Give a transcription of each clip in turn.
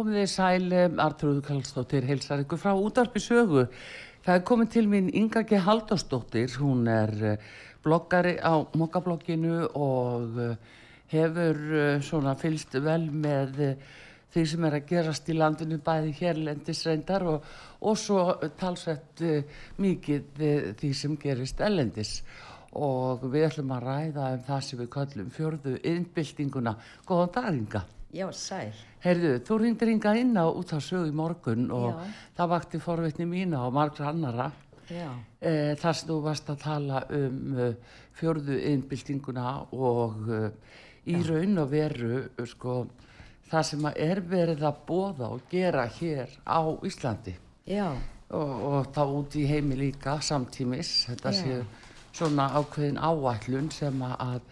Komið þið sæl, Artrúðu Kallstóttir, heilsar ykkur frá útarpi sögu. Það er komið til mín Inga G. Haldástóttir, hún er eh, bloggari á Mokkablogginu og eh, hefur eh, svona fylst vel með því sem er að gerast í landinu bæði hérlendis reyndar og, og svo talsvett mikið því sem gerist ellendis og við ætlum að ræða um það sem við kallum fjörðu innbyltinguna. Góðan dag Inga. Já, sæl. Heyrðu, þú ringdir ynga inn á út á sögu í morgun og Já. það vakti forvitni mína og margra annara Já, e, þar sem þú varst að tala um uh, fjörðu innbyltinguna og uh, í raun og veru sko, það sem er verið að bóða og gera hér á Íslandi já, og, og þá út í heimi líka samtímis þetta Já. sé svona ákveðin áætlun sem að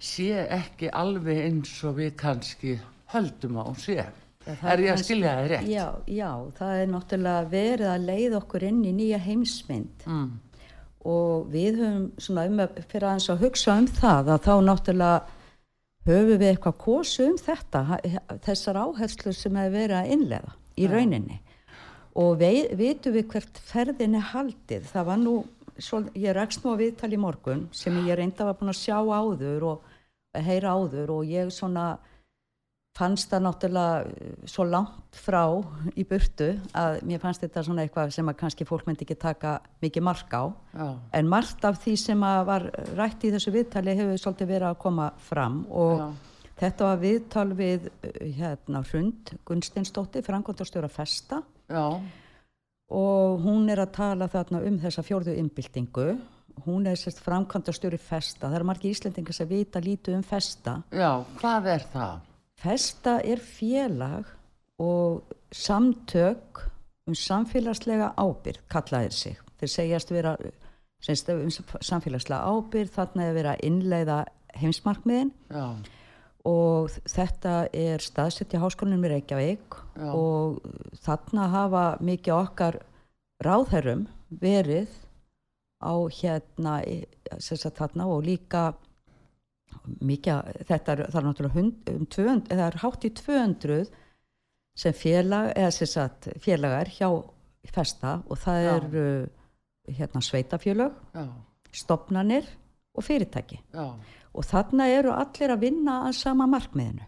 sé ekki alveg eins og við kannski höldum á sé Já, það er ég að skilja þið rétt? Já, já, það er náttúrulega verið að leiða okkur inn í nýja heimsmynd. Mm. og við höfum svona um að fyrir aðeins að hugsa um það að þá náttúrulega höfum við eitthvað kosu um þetta, þessar áherslur sem hefur verið að innlega í Já. rauninni. Og vei, vitum við hvert ferðin er haldið, það var nú, svo, ég rakst nú að viðtali í morgun sem ég reynda var búin að sjá áður og heyra áður og ég svona fannst það náttúrulega eh, svo langt frá í burtu að mér fannst þetta svona eitthvað sem að kannski fólk myndi ekki taka mikið mark á. Já, en margt af því sem að var rætt í þessu viðtali hefur svolítið verið að koma fram og já, þetta var viðtal við eh, hérna Hrund Gunsteinsdóttir, Frankondastjóra Festa. Já, og hún er að tala þarna um þessa fjórðu innbyltingu hún er sérst framkvæmdastjóri Festa. Það eru margir Íslendingar sem vita lítið um Festa. Já, hvað er það? Festa er félag og samtök um samfélagslega ábyrð, kallaðir sig. Þeir segjast vera semst, um samfélagslega ábyrð, þarna er að innleiða heimsmarkmiðin Já, og þetta er staðsett í háskólanum í Reykjavík Já. og þarna hafa mikið okkar ráðherrum verið á hérna sagt þarna og líka mikið, þetta er, er náttúrulega hund, um 200, það er hátt í 200 sem félag eða sem sagt félagar hjá festa og það Já. er uh, hérna sveitafjölög, já, stopnanir og fyrirtæki. Já, og þarna eru allir að vinna að sama markmiðinu.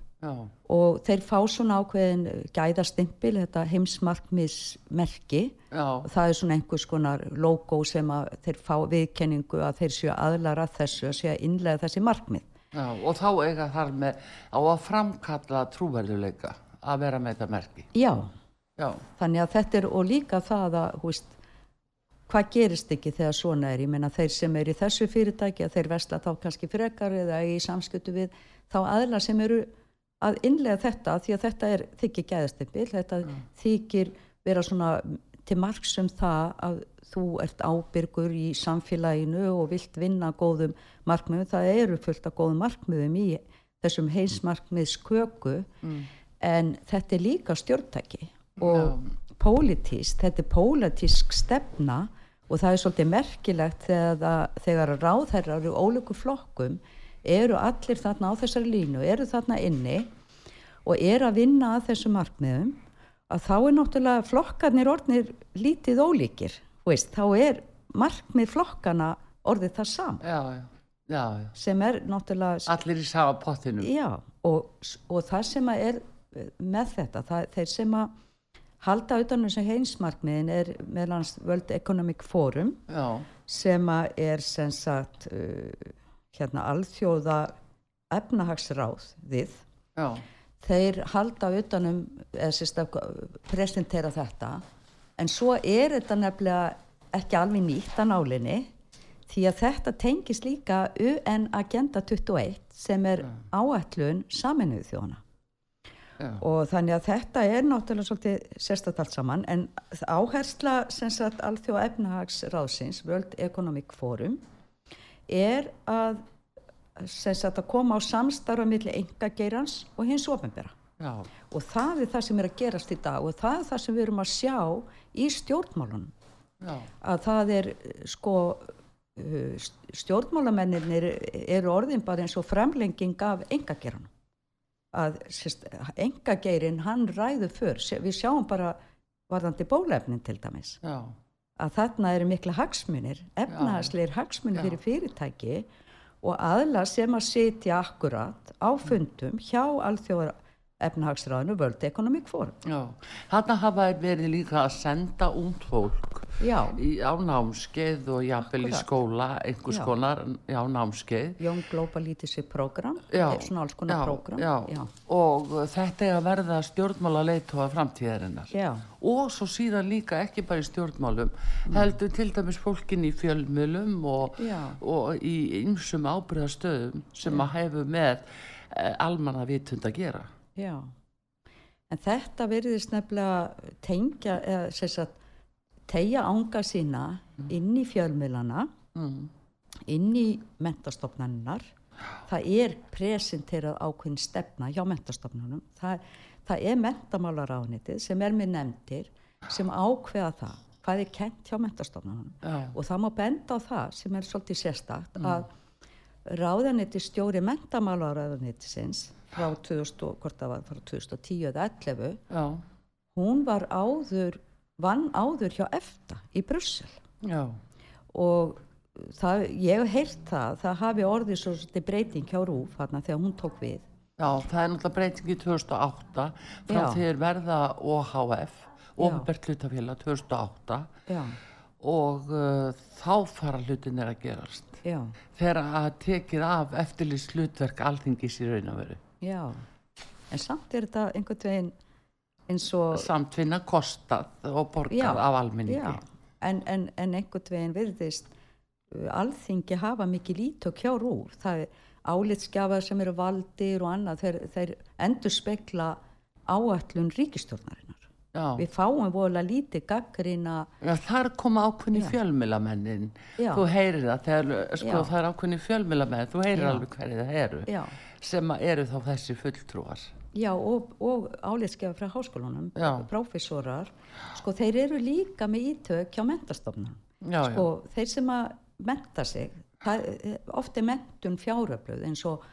Og þeir fá svona ákveðin gæðastimpil, þetta heimsmarkmiðsmerki. Og það er svona einhvers konar logo sem að þeir fá viðkenningu að þeir séu aðlara þessu að séu að innlega þessi markmið já, og þá eiga þar með á að framkalla trúverðuleika að vera með þetta merki. já, Já, þannig að þetta er og líka það að hú veist, hvað gerist ekki þegar svona er ég meina þeir sem er í þessu fyrirtæki að þeir vesla þá kannski frekar eða í samskjötu við þá aðla sem eru að innlega þetta því að þetta er þykir gæðastimpil þetta mm. þykir vera svona til margsum það að þú ert ábyrgur í samfélaginu og vilt vinna góðum markmiðum, það eru fullt af góðum markmiðum í þessum heimsmarkmiðsköku mm. en þetta er líka stjórntæki og yeah. pólitísk, þetta er pólitísk stefna og það er svolítið merkilegt þegar, þegar ráðherrar og ólíku flokkum eru allir þarna á þessari línu, eru þarna inni og eru að vinna að þessu markmiðum að þá er náttúrulega flokkarnir orðnir lítið ólíkir veist, þá er markmið flokkana orðið það sam já, já, já, sem er náttúrulega allir í sama pottinu og, og það sem er með þetta það, þeir sem að halda utanum sem heimsmarkmiðin er meðlans World Economic Forum sem að er sem sagt uh, hérna alþjóða efnahagsráð við þeir halda utanum eða sérst að presentera þetta en svo er þetta nefnilega ekki alveg nýtt að nálinni því að þetta tengis líka UN Agenda 21 sem er áætlun saminuðu þjóna Já. og þannig að þetta er náttúrulega svolítið sérstaklega allt saman en áhersla sem sagt alþjóð efnahagsráðsins World Economic Forum er að sem sagt að koma á samstarfa millir enga geirans og hins ofinbera Já. og það er það sem er að gerast í dag og það er það sem við erum að sjá í stjórnmálunum Já. að það er sko uh, stjórnmálamennir eru orðin bara eins og fremlenging af engageran að engageirin hann ræður fyrr við sjáum bara varðandi bólefnin til dæmis Já. að þarna eru mikla hagsmunir efnaðsleir hagsmunir fyrir fyrirtæki og aðla sem að setja akkurat á fundum hjá alþjóðar efnahagsræðinu World Economic Forum. Þarna hafa verið líka að senda ungd fólk í, á námskeið og jafnvel í skóla einhvers já. konar já, námskeið. Young Global Leadership Program svona alls konar program. og þetta er að verða stjórnmála leitóa framtíðarinnar og svo síðan líka ekki bara í stjórnmálum mm. heldur til dæmis fólkin í fjölmjölum og, og í ymsum ábyrðastöðum sem að hefur með eh, almanna vitund að gera Já, en þetta verðist nefnilega tengja, eða sagt, tegja ánga sína mm. inn í fjölmiðlana, mm. inn í mentastofnannar. Það er presenterað ákveðin stefna hjá mentastofnanum. Það, það er mentamálaráðnitið sem er með nefndir sem ákveða það hvað er kent hjá mentastofnanum. Ja. Og það má benda á það sem er svolítið sérstakt mm. Að ráðaniti stjóri mentamálaráðanitisins frá 2000, hvort það var frá 2010 eða 11 Já. hún var áður vann áður hjá EFTA í Brussel Já. og það, ég hef heyrt það það hafi orðið svo breyting hjá Rúf hana, þegar hún tók við Já, það er náttúrulega breyting í 2008 frá þegar verða OHF ofnbært hlutafélag 2008 Já. Og uh, þá fara hlutinir að gerast Já. þegar að tekið af eftirlýst hlutverk alþingis í raun og veru Já, en samt er þetta einhvern veginn eins og... Samt finna kostað og borgað já, af almenningi. En, en, en einhvern veginn virðist uh, alþingi hafa mikið lít og kjár úr. Það er álitskjafar sem eru valdir og annað, þeir, þeir endur spekla áallun ríkistjórnarinnar. Já. Við fáum vola lítið gaggrina... Já, þar koma ákveðni fjölmilamennin. Þú heyrir það, þegar, sko, það er ákveðni fjölmilamenn, þú heyrir alveg hverju það eru. Já. sem eru þá þessi fulltrúar. Já og, og áleitskefa frá háskólunum, profesorar sko þeir eru líka með ítök hjá mentastofnum sko já. þeir sem að menta sig það, ofta er mentun fjáröfluð eins og,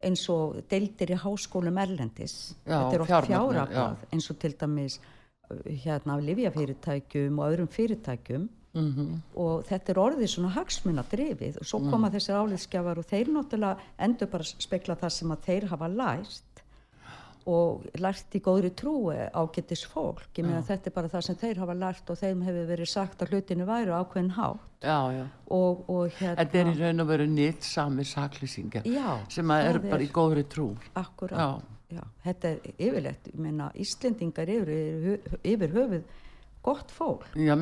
eins og deildir í háskólum erlendis. Já, þetta er ofta fjáröfluð eins og til dæmis hérna af livjafyrirtækjum og öðrum fyrirtækjum. Mm -hmm. og þetta er orðið svona hagsmunadrifið og svo koma mm. þessir áliðskjafar og þeir náttúrulega endur bara spekla það sem að þeir hafa lært og lært í góðri trúi ágetis fólk. Ég meina þetta er bara það sem þeir hafa lært og þeim hefur verið sagt að hlutinu væri ákveðin hátt. Já, já. Og, og hérna þetta er í raun og veru nýtt sami saklýsingar sem að er bara í góðri trú. Akkurát þetta er yfirlegt ég meina Íslendingar yfir, yfir höfuð gott fólk. Já,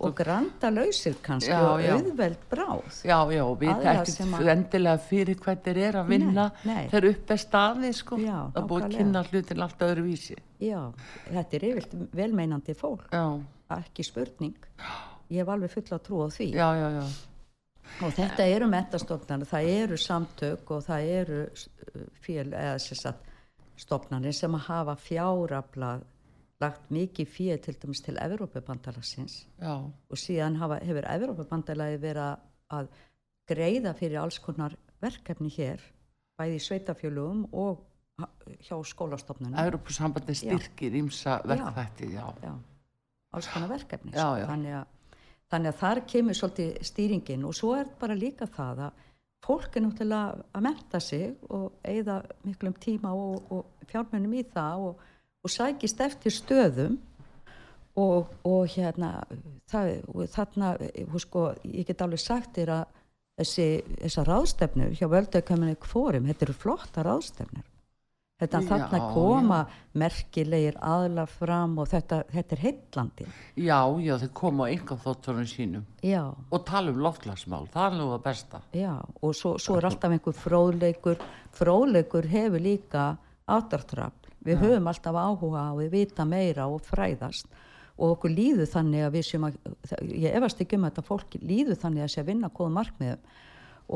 og granda lausir kannski Já, og já. auðveld bráð. Já, já, við að- endilega fyrir hvað þeir eru að vinna. þeir upp er staði, sko Já, að búið kynna hlutin allt öðru vísi já, þetta er yfirlt velmeinandi fólk. Já, ekki spurning. Ég hef alveg fulla trú á því. Já, já, já. Og þetta eru mentastofnarnir, það eru samtök og það eru uh, fél, eða sem sagt stofnarnir sem að hafa fjárafla lagt mikið fyrir til dæmis til Evrópubandalagsins. Já, og síðan hafa, hefur Evrópubandalagi verið að- greiða fyrir alls konar verkefni hér bæði í sveitafjölugum og hjá skólastofnunum. Europasambandi styrkir ímsa verkþætti, já. já, alls konar verkefni Já, já. Þannig, að, þannig að þar kemur svolítið stýringin. Og svo er bara líka það að fólk er náttúrulega að menta sig og eigða miklum tíma og, og fjármennum í það og, og sækist eftir stöðum. Og, og hérna það, þarna, hú sko, ég get alveg sagt þér að þessi, þessar ráðstefnur hjá völdaköminni fórum, þetta eru flotta ráðstefnur þetta Já, þarna koma merkilegir aðla fram og þetta, þetta er heitlandi Já, já, þeir koma á einhver þótturinn sínum. Já, og tala um loftlagsmál, það er nú það besta. já og svo, svo er alltaf einhver fróðleikur. Fróðleikur hefur líka ádráttrafl, við höfum alltaf áhuga á að vita meira og fræðast. Og okkur líður þannig að við séum að ég efast ekki um að þetta fólk líður þannig að sé að vinna góða markmiðum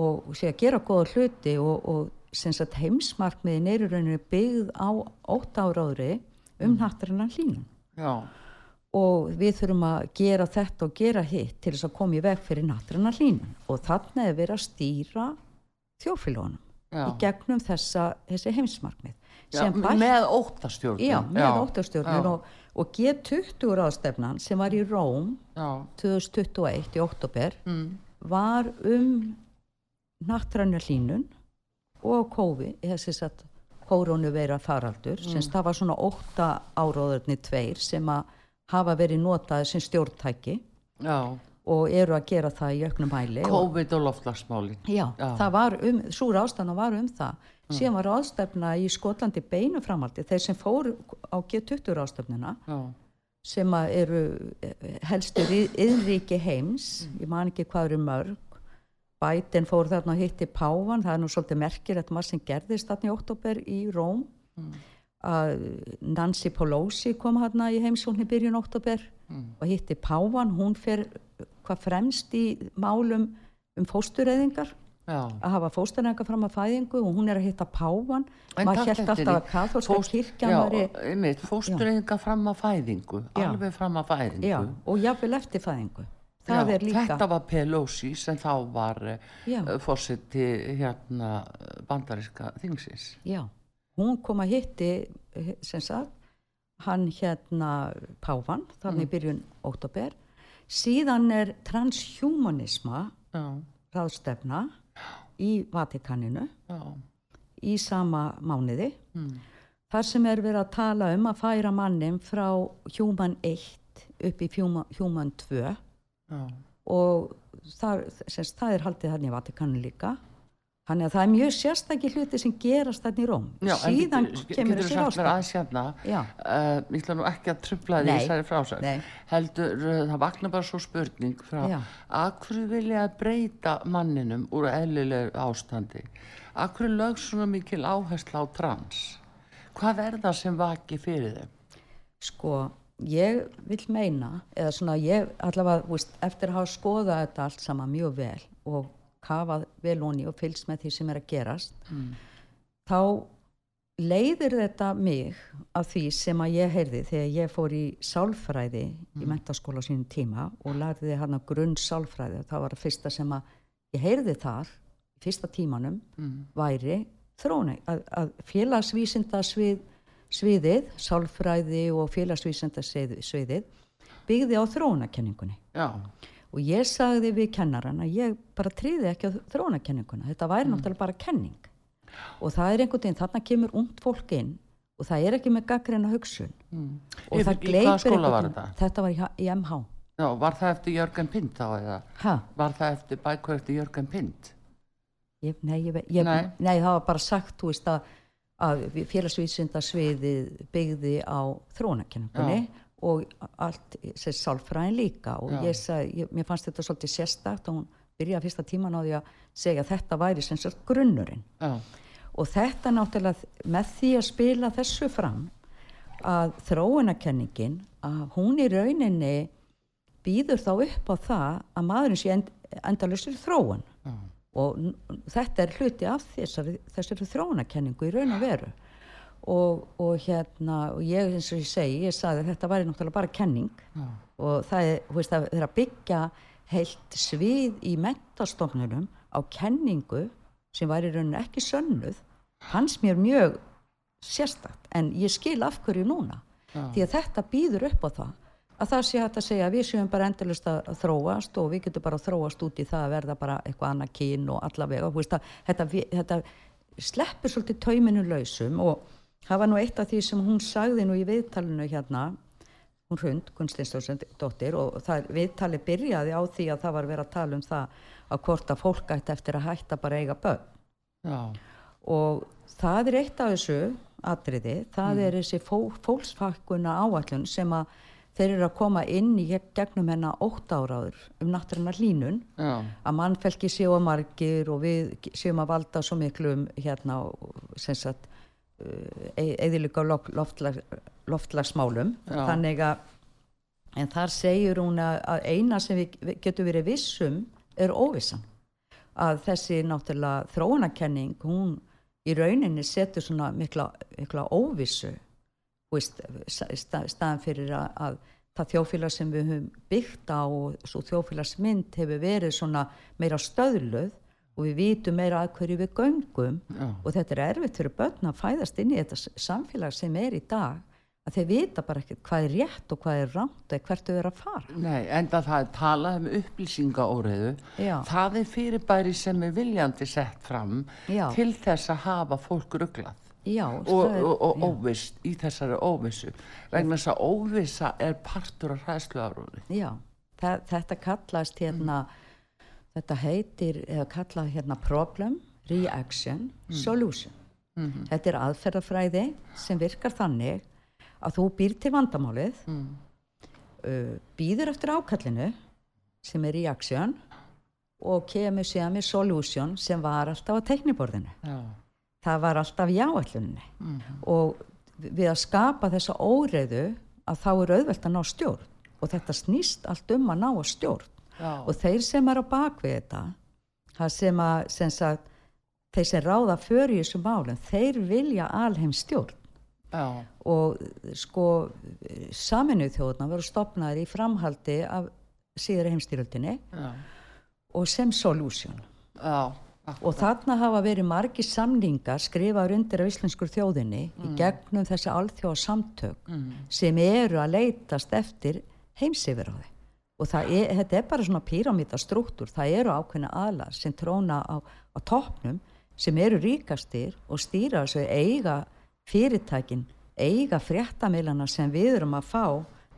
og sé að gera góða hluti og, og sem heimsmarkmiðin er í rauninu byggð á ótt áráðri um nattarinnan hlínum Já, og við þurfum að gera þetta og gera hitt til þess að koma í veg fyrir nattranna hlínun og þannig er verið að stýra þjófélagunum í gegnum þessa, þessi heimsmarkmið. Já bætt, með óttastjórnum. já, með já. og, og G20 ráðstefnan sem var í Róm Já, 2021 í oktober mm, var um nattranna hlínun og COVID, þessi satt kórónu vera faraldur, Mm. sem það var svona ótta áróðurni tveir sem að hafa verið notaði sem stjórntæki já, og eru að gera það í auknum hæli og, COVID og loftlagsmálin. já, Já. það var um, súr ástæðan var um það síðan var ástæfna í Skotlandi beinu framaldi, þeir sem fóru á G20 ástæfnuna sem eru eh, helstu yðríki heims ég man ekki hvað eru mörg Biden fór þarna og hitti Pávan það er nú svolítið merkir þetta maður sem gerðist þarna í oktober í Róm. Að Nancy Pelosi kom hérna í heimsókn í byrjun oktober og hitti Pávan hún fer hvað fremst í málum um fóstureyðingar já. að hafa fóstureyðingar fram að fæðingu og hún er að hitta Pávan En maður held alltaf að katholska Fóst- kirkjan já, væri einmitt, fóstureyðinga fram að fæðingu, Já. alveg fram að fæðingu. já, og jafnvel eftir fæðingu Já, Þetta var Pelosi sem þá var uh, fórseti hérna bandariska þingsins. Já, hún kom að hitti eh, sem sagt hann hérna Pávan þannig mm. byrjun óttabér síðan er transhumanisma Já, ráðstefna í Vatikaninu já, í sama mánuði. Mm. þar sem er verið að tala um að færa mannin frá human 1 upp í human 2 já. og það, semst, það er haldið þannig í Vatikanu líka. Þannig að það er mjög sérstakki hluti sem gerast þannig í Róm. Já, síðan getur- kemur þessi ráðstefna aðeins hérna, uh, ég ætla nú ekki að trubla því þessari nei. heldur uh, það vaknar bara svo spurning frá að hverju vilja að breyta manninum úr eðlileg ástandi? Að hverju lög svona mikil áhersla á trans? Hvað er það sem vaki fyrir þeim? Sko, ég vil meina, eða svona ég allavega, veist, eftir að hafa skoðað þetta allt saman mjög vel og kafað vel honi og fylgst með því sem er að gerast, þá leiðir þetta mig af því sem að ég heyrði þegar ég fór í sálfræði í mentaskóla sínum tíma og lærði hann að grunn sálfræði og það var að fyrsta sem að ég heyrði þar, fyrsta tímanum, væri þróni, að, að félagsvísinda svið, sviðið, sálfræði og félagsvísinda sviðið byggði á þróunakenningunni já, og ég sagði við kennaran að ég bara tríði ekki á þróunakenninguna þetta væri náttúrulega bara kenning. Og það er einhvern veginn, þarna kemur ungt fólk inn og það er ekki með gaggrinna hugsun. Mm. og Í- það skóla einhvern var veginn- þetta? var í, í MH já, var það eftir Jörgen Pind þá eða? Ha, var það eftir bækur eftir Jörgen Pind ég, nei, ég, ég, Nei. nei. það var bara sagt þú veist að, að félagsvísinda sviðið byggði á þróunakenningunni og allt, sér sálfræðin líka. Og ég sagði, ég, mér fannst þetta svolítið sérstakt og hún byrjaði fyrsta tíman á því að segja að þetta væri sem sagt grunnurinn. Já, og þetta náttúrulega með því að spila þessu fram að þróunarkenningin að hún í rauninni býður þá upp á það að maðurinn sé end, endalustur þróun. Já, og þetta er hluti af þessari, þessari þróunarkenningu í raun og veru. Og, og hérna og ég eins og ég segi, ég sagði að þetta væri náttúrulega bara kenning. Já, og það er, veist, það er að byggja heilt svið í mentastofnunum á kenningu sem væri í rauninni ekki sönnuð hans mér mjög sérstakt. En ég skil af hverju núna. Já. því að þetta býður upp á það að það sé hægt að segja að við séum bara endalust að þróast og við getum bara að þróast út í það að verða bara eitthvað annað kyn og allavega þú veist að þetta, þetta sleppur svolítið tauminu lausum og það var nú eitt af því sem hún sagði nú í viðtalinu hérna hún Hrund, Gunstinsdóttir og það viðtali byrjaði á því að það var verið að tala um það að hvort að fólk ætti eftir að hætta bara að eiga börn. Já, og það er eitt af þessu atriði, það er þessi fó, fólksfakkuna áallun sem að þeir eru að koma inn í gegnum hennar ótt áraður um náttúrunar hlínun já, að mannfelki séu að margir og við séum að valda svo miklu um hérna eðilega loftlag, loftlagsmálum. Þannig að en þar segir hún að, eina sem við getum verið vissum er óvissan. Að þessi náttúrulega þróunakenning hún í rauninni setur svona mikla, mikla óvissu þú veist, í stað, staðan fyrir að, að það þjófélag sem við höfum byggt á og svo þjófélagsmynd hefur verið svona meira stöðluð og við vitum meira að hverju við göngum já, og þetta er erfitt fyrir börn að fæðast inn í þetta samfélag sem er í dag að þeir vita bara ekkert hvað er rétt og hvað er rámt eða hvert þau eru að fara Nei, enda það er talað um upplýsingaóriðu. Það er fyrirbæri sem er viljandi sett fram Já. til þess að hafa fólk rugglað Já, og, og, og óvist í þessari óvissu. Vegna þess að óvissa er partur af hræðsluafrúði. Já, þetta kallast hérna, þetta heitir, eða kallað hérna problem, reaction, solution. Þetta er aðferðafræði sem virkar þannig að þú býr til vandamálið, uh, býður eftir ákallinu sem er reaction og kemur síðan með solution sem var alltaf á tekniborðinu. Já, Það var alltaf í áallunni og við að skapa þessa óreiðu að þá er auðvelt að ná stjórn. Og þetta snýst allt um að ná að stjórn. Já, og þeir sem er á bakvið þetta það sem að sem sagt, þeir sem ráða í þessu málum þeir vilja alheim stjórn. Já, og sko saminuð þjóðna voru stopnaðir í framhaldi af síðari heimstýröldinni og sem solution. Já, og þarna hafa verið margi samningar skrifaður undir af íslenskur þjóðinni í gegnum þessi alþjóða samtök sem eru að leitast eftir heimsifirráði og er, þetta er bara svona píramítastruktúr það eru ákveðna aðlar sem tróna á, á toppnum sem eru ríkastir og stýra þessu eiga fyrirtækin eiga fréttamilana sem við erum að fá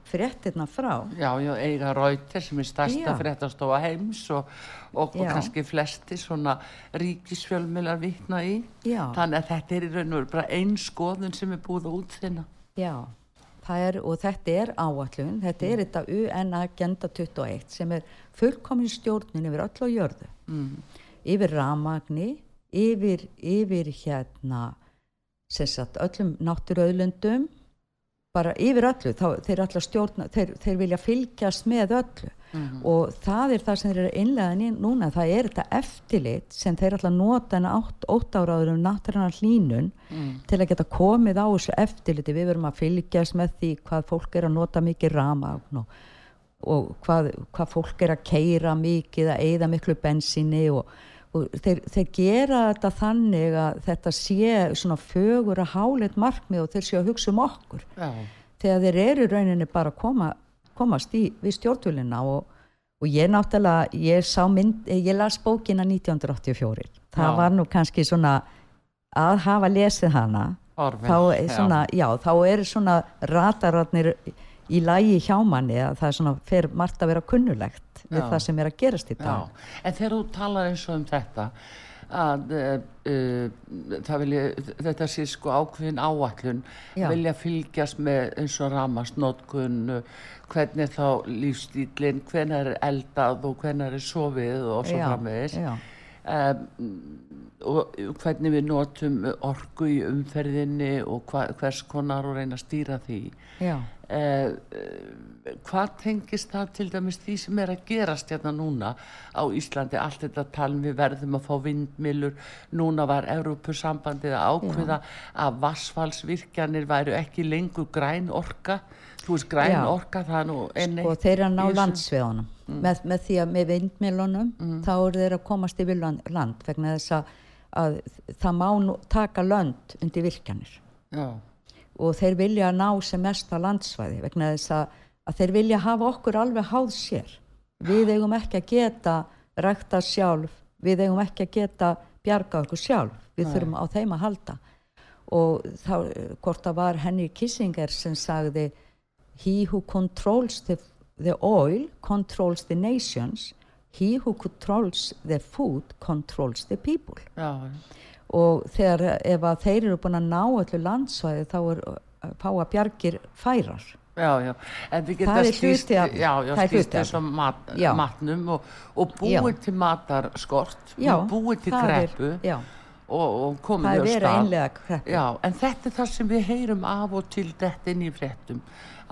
fréttirna frá já, já, eiga rautir sem er stærsta Já. fréttastofa heims og, og, og kannski flesti svona ríkisfjölmiðlar vitna í. Já. Þannig að þetta er í raun og veru bara ein skoðun sem er búið að útþina. Já, er, og þetta er áallun, þetta er þetta UN Agenda 21 sem er fullkomin stjórnin yfir öll á jörðu, Mm. yfir ramagni, yfir, yfir hérna, sem sagt, öllum náttúröðlundum, bara yfir öllu, þá, þeir, stjórna, þeir, þeir vilja fylgjast með öllu. Og það er það sem þeir eru innlegaðin í núna, það er þetta eftirlit sem þeir að nota en átt, ótt áraður um náttúrunar hlínun til að geta komið á þessu eftirliti, við verum að fylgjast með því hvað fólk er að nota mikið ramagn og, og hvað, hvað fólk er að keira mikið, að eyða miklu bensíni og, og þeir, þeir gera þetta þannig að þetta sé svona fögur að hálit markmið og þeir sé að hugsa um okkur Já, þegar þeir eru rauninni bara að koma, komast í við stjórnvölina og, og ég náttúrulega, ég mynd, ég las bókina 1984, það Já. var nú kannski svona að hafa lesið hana, Orwell, þá er svona, já. þá eru svona ratararnir í lægi hjá manni að það er svona, fer margt að vera kunnulegt við Já. það sem er að gerast í dag. Já, en þegar þú talar eins og um þetta að uh, uh, vilja, þetta sé sko ákveðin áallun Já. vilja fylgjast með eins og ramast nótkun hvernig þá lífstílinn hvernig er eldað og hvernig er sofið og svo framvegis um, og hvernig við notum orgu í umferðinni og hva, hvers konar og reyna að stýra því. Uh, uh, hvað tengist það til dæmis því sem er að gerast hérna núna á Íslandi? Allt þetta talum við verðum að fá vindmilur núna var Európusambandið að ákveða Já. að vassfallsvirkjanir væru ekki lengur græn orka þú veist græn Já. orka það nú sko þeir eru að ná landsveðunum mm. með, með því að með vindmilunum mm. þá eru þeir að komast yfir land, land vegna þess að að það má nú, taka lönd undir virkjanir Já. og þeir vilja ná sem mest á landsvæði vegna þess að, að þeir vilja hafa okkur alveg háð sér við eigum ekki að geta rækta sjálf, við eigum ekki að geta bjarga okkur sjálf, við Nei. þurfum á þeim að halda og þá, hvort það var Henry Kissinger sem sagði he who controls the, the oil controls the nations. He who controls the food controls the people. Já. og þegar ef að þeir eru búin að ná öllu landsvæði þá er fáa bjargir færar. Já, já, en við getum stýst stýst þessum mat, matnum og, og búið til matarskort. Búið til kreppu. er, og, og komið á stað. já, en þetta er það sem við heyrum af og til þetta inn í frettum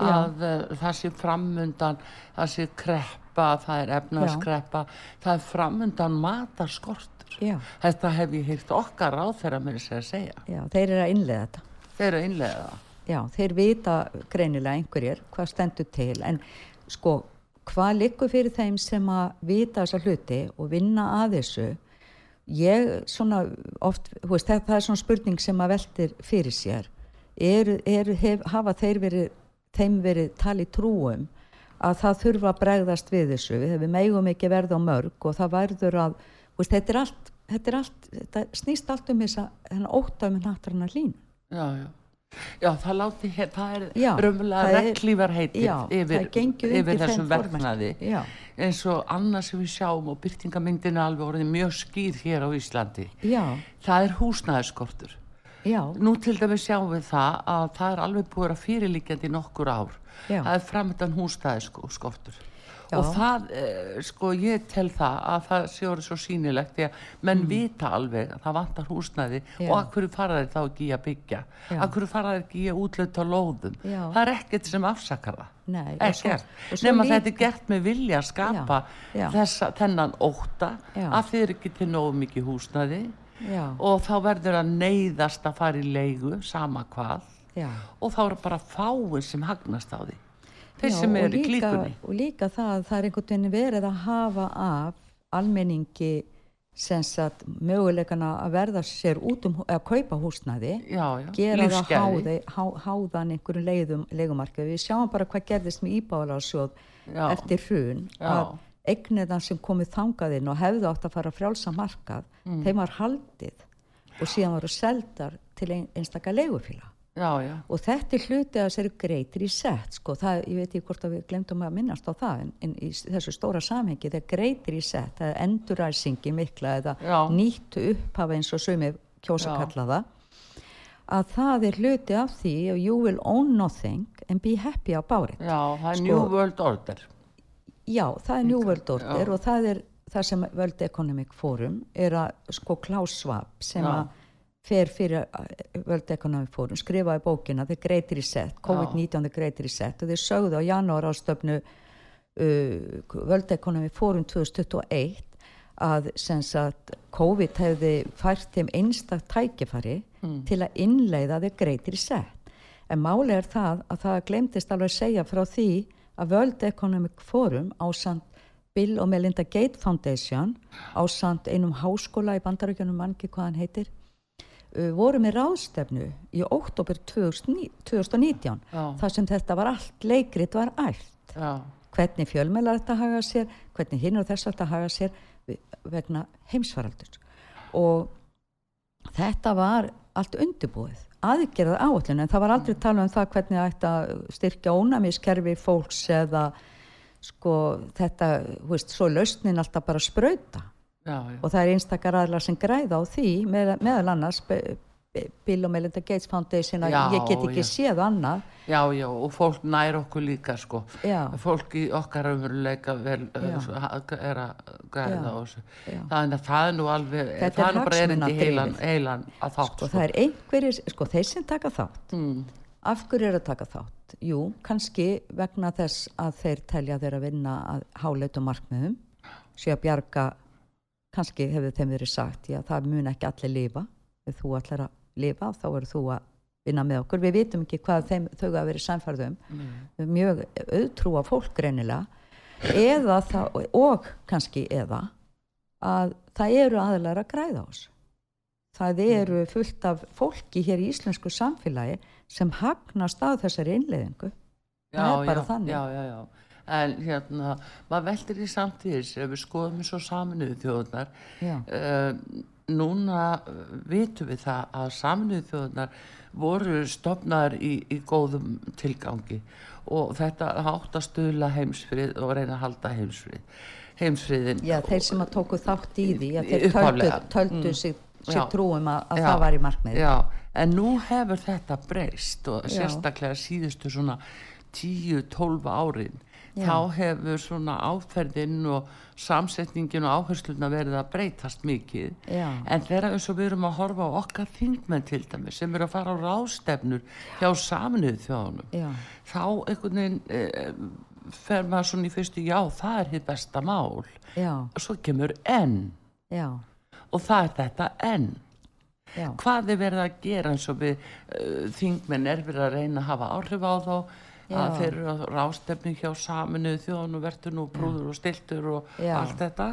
að uh, það sé framundan það sé krepp kreppa, það er efnarskreppa, það er framundan matarskortur. Já. Þetta hef ég hýrt okkar á þeirra með þess að segja. Já, þeir eru að innlega þetta. Þeir eru að innlega það. Já, þeir vita greinilega einhverjir hvað stendur til, en sko, hvað likur fyrir þeim sem að vita þessa hluti og vinna að þessu, ég svona oft, veist, það, það er svona spurning sem að veltir fyrir sér, er, er, hef, hafa þeir verið, þeim verið tali trúum að það þurfa að bregðast við þessu. Við megum ekki verða á mörg og það verður að veist, þetta, allt, þetta allt þetta snýst allt um þess að ótaf með náttúruna hlín já, já. já, það láti það er raunverulega reglívar heitið yfir, yfir þessum verknaði. Eins og annars sem við sjáum og byrtingamyndin er alveg orðið mjög skýr hér á Íslandi. Já. það er húsnæðiskortur nú til dæmis sjáum við það að það er alveg búið að fyrirlíkjandi nokkur ár. Já. það er framöndan hússtæði sko, skortur Já. og það, eh, sko ég tel það að það sé orðið svo sínilegt því að menn mm. vita alveg að það vantar húsnæði Já. og að hverju fara þeir þá ekki í að byggja? Að hverju fara þeir ekki í að útlöta lóðum? Það er ekkert sem afsakar það. Nei, ekkert, nema þetta er gert með vilja að skapa þessa, þennan óta að þeir ekki til nógu mikið húsnæði og þá verður að neyðast að fara í leigu sama hvað. Já. og þá eru bara fáið sem hagnast á því. Þeir Já, sem eru í klíkunni. og líka það, það er einhvern veginn verið að hafa af almenningi sensat möguleikana að verða sér út um að kaupa húsnaði já, já. gera það há, háðan einhverju leiðum, leikumarka við sjáum bara hvað gerðist með íbáðalarsjóð eftir hrun að eigniðan sem komið þangaðinn og hefðu átt að fara frjálsa markað mm. þeim var haldið og síðan varu seldar til ein, einstakar leigufíla og þetta er hluti að þessari greitir í sett sko, það, ég veit ekki hvort að við glemtum að minnast á það en, en í þessu stóra samhengi það greitir í sett, það er enduræsingi mikla eða já. nýttu upphafa eins og sömi kjósa kalla það að það er hluti af því you will own nothing and be happy about it. Já, það er sko, New World Order Já, það er New World Order og það er það sem World Economic Forum er að sko Klaus Schwab sem að fer fyrir World Economic Forum, skrifaði bókina The Great Reset, COVID-19 The Great Reset og þeir sögðu á janúar ástöfnu uh, World Economic Forum 2021 að sagt, COVID hefði fært þeim einstak tækifari mm. til að innleiða The Great Reset en máli er það að það glemtist alveg að segja frá því að World Economic Forum á samt Bill og Melinda Gates Foundation á samt einum háskóla í bandaríkjunum mangi hvað hann heitir uh, voru með ráðstefnu í oktober 2019 Já. þar sem þetta var allt leikrit var allt Já. hvernig fjölmjölar þetta haga sér hvernig hinn og þess að þetta haga sér vegna heimsvaraldur og þetta var allt undirbúið aðgerða áallin en það var aldrei tala um það hvernig það ætti að styrkja ónæmiskerfi fólks eða sko þetta, hú veist, svo lausnin alltaf bara spröyta og það er einstakar aðlar sem græða á því með, meðal annars Bill og Melinda Gates Foundation að Já, ég get ekki já. séð annað já, já, og fólk nær okkur líka sko Já. fólk í okkar umveruleika er að þessu Já. þannig að það er nú alveg Þetta það er nú bara erindi heilan, heilan að þátt sko það er einhverjir, sko þeir sem taka þátt mm. af hverju er að taka þátt? Jú, kannski vegna þess að þeir telja þeir að vinna að háleitum markmiðum sé að bjarga kannski hefur þeim verið sagt já það mun ekki allir lifa ef þú ætlar að lifa þá eru þú að vinna með okkur, við vitum ekki hvað þeim, þau hafa verið samfærðum mjög auðtrúa fólk greinilega. Eða það, og kannski eða að það eru aðlar að græða þessu. Það eru fullt af fólki hér í íslensku samfélagi sem hagnast á þessari innleiðingu. Það er bara já, þannig. já, já, já. en hérna maður veldir í samtíðis ef við skoðum eins og saminuðu þjóðunar Já. uh, núna uh, vitum við það að saminuðu þjóðunar voru stopnaðar í, í góðum tilgangi og þetta átt að stuðla heimsfrið og reyna að halda heimsfrið heimsfriðin Já, þeir sem að tóku þátt í því að þeir töldu, töldu Mm. sig, sig trúum að, að það var í markmið Já, en nú hefur þetta breyst og sérstaklega síðustu svona 10-12 árin. Já. þá hefur svona áferðin og samsetningin og áhersluna verið að breytast mikið. Já. en þegar eins og við erum að horfa á okkar þingmenn til dæmis sem eru að fara á ráðstefnur hjá saminuð þjóðunum Já. þá einhvern veginn eh, fer maður svona í fyrstu já það er hitt besta mál. Já, svo kemur enn. Já, og það er þetta enn. Já, hvað er verið að gera eins og við uh, þingmenn er verið að reyna að hafa áhrif á þá að Já. þeir eru að rástefni hjá saminuð þjóðan og verður nú brúður og stiltur og Já. allt þetta.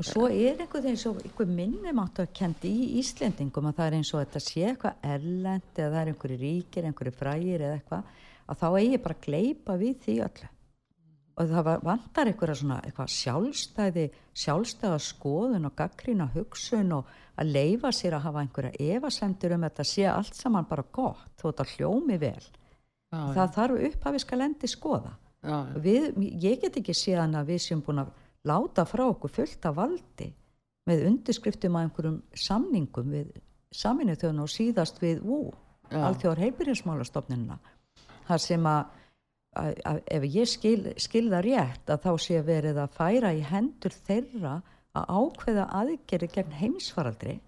Og svo er einhvern veginn svo einhver minnum áttu að kendi í Íslendingum að það er eins og þetta sé eitthvað erlend eða það er einhverju ríkir, einhverju frægir eða eitthvað, að þá eigi bara að gleypa við því öllu. Og það vantar einhverja svona eitthvað sjálfstæði, sjálfstæða skoðun og gaggrína hugsun og að leifa sér að hafa einhverja efasemtur um þetta sé allt saman bara gott þó þetta hljómi vel já, það þarf upphafi skal endi skoða. Já, við, ég get ekki séðan að við séum búin að láta frá okkur fullt af valdi með undirskriftum að einhverjum samningum við saminu þjóðan og síðast við VÚ, Já. alþjóðar heilbyrjinsmálastofnunina þar sem að, ef ég skil, skil það rétt að þá sé verið að færa í hendur þeirra að ákveða aðgeri gegn heimsfaraldri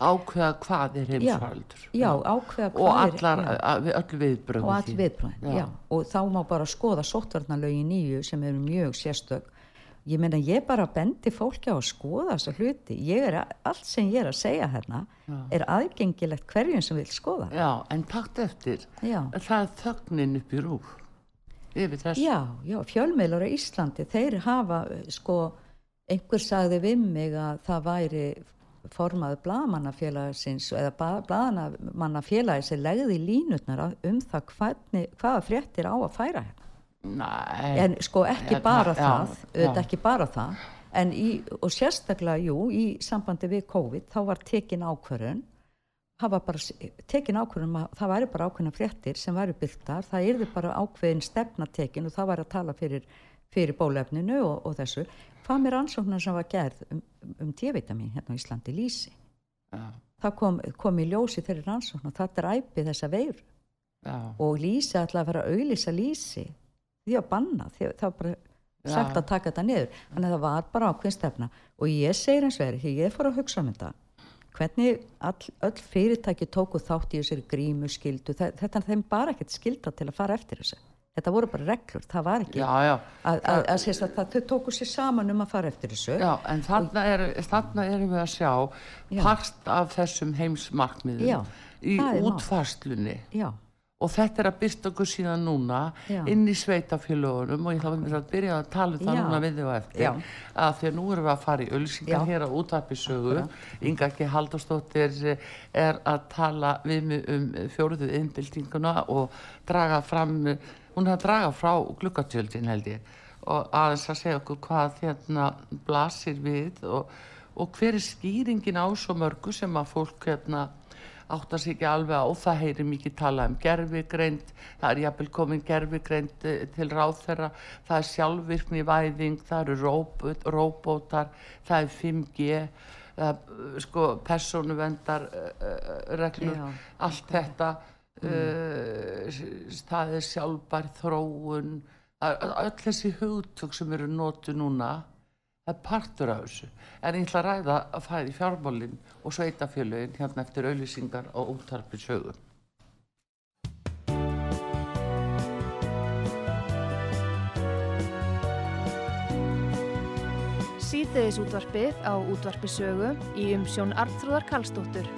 ákveða hvað er heimsfaraldur. já, ákveða og hvað er- allar, já. að, öll viðbröð og all viðbröðin, Já. já. og þá má bara skoða sóttvarnalögin nýju sem eru mjög sérstök. Ég meina ég bara bendi fólki á að skoða þessa hluti. Ég er, allt sem ég er að segja hérna er aðgengilegt hverjum sem vil skoða. Já, en takt eftir já, það er þögnin upp í rúf já, já fjölmiðlar á Íslandi, þeir hafa sko, einhver sagði við mig að það væri formaður blaðmannafélagsins eða blaðmannafélagi sem legði línutnar um það hvernig, hvaða fréttir á að færa hérna. Nei, en sko ekki Ja, bara það- það já, auðvitað já. ekki bara það en í, og sérstaklega, jú, í sambandi við COVID, þá var tekin ákvörðun það var bara tekin ákvörðun um að það væri bara ákveðna fréttir sem væri byrtar, það yrði bara ákveðin stefna tekin og það væri að tala fyrir fyrir bólefninu og, og þessu hvað með rannsóknar sem var gerð um, um D-vitamin hérna á Íslandi, lýsi? Já, það kom, kom í ljósi þeirri rannsóknar, það dræpi þessa veir já, og lýsi ætla að fara að auðlýsa lýsi. Því að banna, því að það var bara Já. sagt að taka þetta niður. Þannig að það var bara ákveðin stefna. Og ég segir eins og er, ég fór að hugsa um þetta hvernig all, öll fyrirtæki tóku þátt í þessari grímu skildu, þe- þetta er þeim bara ekkert skilda til að fara eftir þessu þetta voru bara reglur, það var ekki. Já, já. að, að, að, að, að þau tóku sér saman um að fara eftir þessu. Já, en þarna, er, þarna erum við að sjá Já. part af þessum heimsmarkmiðum í það útfarslunni og þetta er að byrsta okkur síðan núna inn í sveitafélögunum og ég þá vil byrja að tala um það núna við á eftir. Að því að nú erum við að fara í ölsingar hér á útvarpisögu Inga ekki Halldórsdóttir er að tala við mig um fjóruðu innbyltinguna og draga fram hún er að draga frá glukkatjöldin held ég og aðeins að segja okkur hvað hérna blasir við og, og hver er skýringin á svo mörgu sem að fólk hérna áttar sig ekki alveg á, það heyri mikið tala um gerfigreind, það er jafnvel komin gerfigreind eh, til ráð þeirra, það er sjálfvirkni væðing, það eru róbot, róbótar, það er 5G, það er sko persónuvendar uh, reglur, Já. allt þetta, uh, það er sjálfbær þróun, öll þessi hugtök sem eru notu núna, það er partur af þessu. En ég ætla að ræða að fæði fjármálinn og sveitafélögin hérna eftir auðlýsingar og útarpi sögum Síðdeðis útvarpið á útvarpi sögu í umsjón Arnþróðar Karlsdóttur.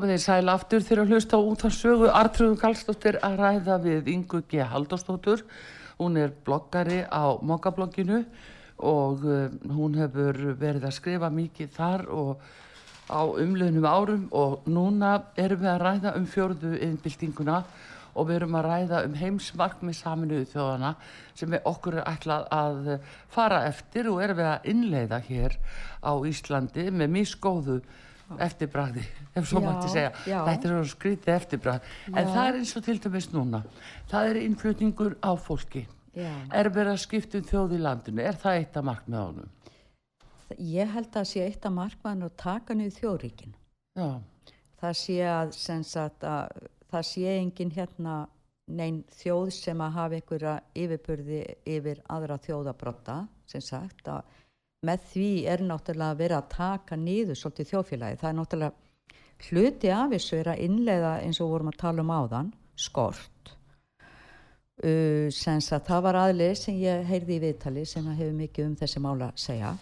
Komið þeir sæl aftur þegar að hlusta út af sögu Artrúðum Karlsdóttir að ræða við Ingu G. Halldórsdóttur hún er bloggari á Mokablogginu og uh, hún hefur verið að skrifa mikið þar og á umlöðnum árum og núna erum við að ræða um fjörðu innbyltinguna og við erum að ræða um heimsmarkmið saminuðu þjóðana sem við okkur er ætlað að fara eftir og erum við að innleiða hér á Íslandi með mískóðu eftirbræði, ef svo mætti segja. já. þetta er svona skrítið eftirbræð en það er eins og til dæmis núna. Það er innflutningur á fólki. Já. er verið að skipta um þjóð í landinu? Er það eitt að markmið ánum Ég held að sé eitt af markmann að taka niður þjóðríkin. já, Það sé að, sagt, að það sé engin hérna neinn þjóð sem að hafa einhverja yfirburði yfir aðra þjóðabrotta, sem sagt, að með því er náttúrulega að vera að taka niður svolítið þjóðfélagi. Það er náttúrulega hluti af þessu er að innleiða eins og vorum að tala um áðan, skort. Uh, sagt, það var aðlið sem ég heyrði í viðtali sem að hefur mikið um þessi mála að segja